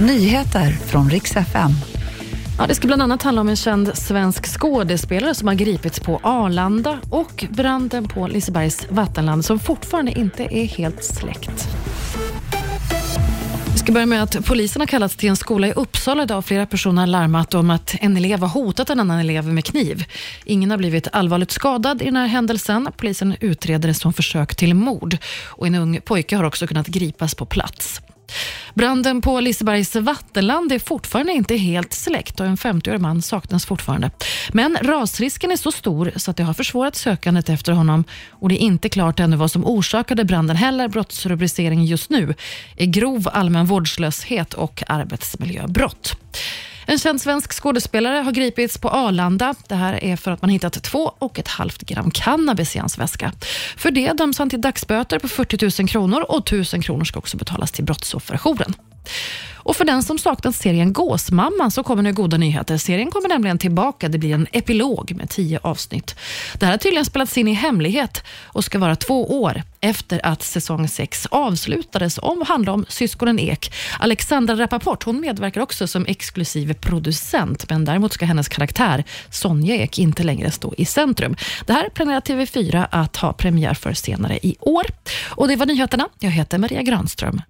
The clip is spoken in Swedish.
Nyheter från riks FM. Ja, det ska bland annat handla om en känd svensk skådespelare som har gripits på Arlanda och branden på Lisebergs vattenland som fortfarande inte är helt släckt. Vi ska börja med att polisen har kallats till en skola i Uppsala idag. Flera personer har larmat om att en elev har hotat en annan elev med kniv. Ingen har blivit allvarligt skadad i den här händelsen. Polisen utreder det som försök till mord och en ung pojke har också kunnat gripas på plats. Branden på Lisebergs vattenland är fortfarande inte helt släckt och en 50-årig man saknas fortfarande. Men rasrisken är så stor så att det har försvårat sökandet efter honom och det är inte klart ännu vad som orsakade branden heller. Brottsrubriceringen just nu är grov allmän vårdslöshet och arbetsmiljöbrott. En känd svensk skådespelare har gripits på Arlanda. Det här är för att man hittat två och ett halvt gram cannabis i hans väska. För det döms han till dagsböter på 40 000 kronor och 1 000 kronor ska också betalas till brottsofferjouren. Och för den som saknat serien Gåsmamman så kommer nu goda nyheter. Serien kommer nämligen tillbaka. Det blir en epilog med tio avsnitt. Det här har tydligen spelats in i hemlighet och ska vara två år efter att säsong 6 avslutades och handlar om syskonen Ek. Alexandra Rappaport hon medverkar också som exklusiv producent, men däremot ska hennes karaktär Sonja Ek inte längre stå i centrum. Det här planerar TV4 att ha premiär för senare i år. Och Det var nyheterna. Jag heter Maria Granström.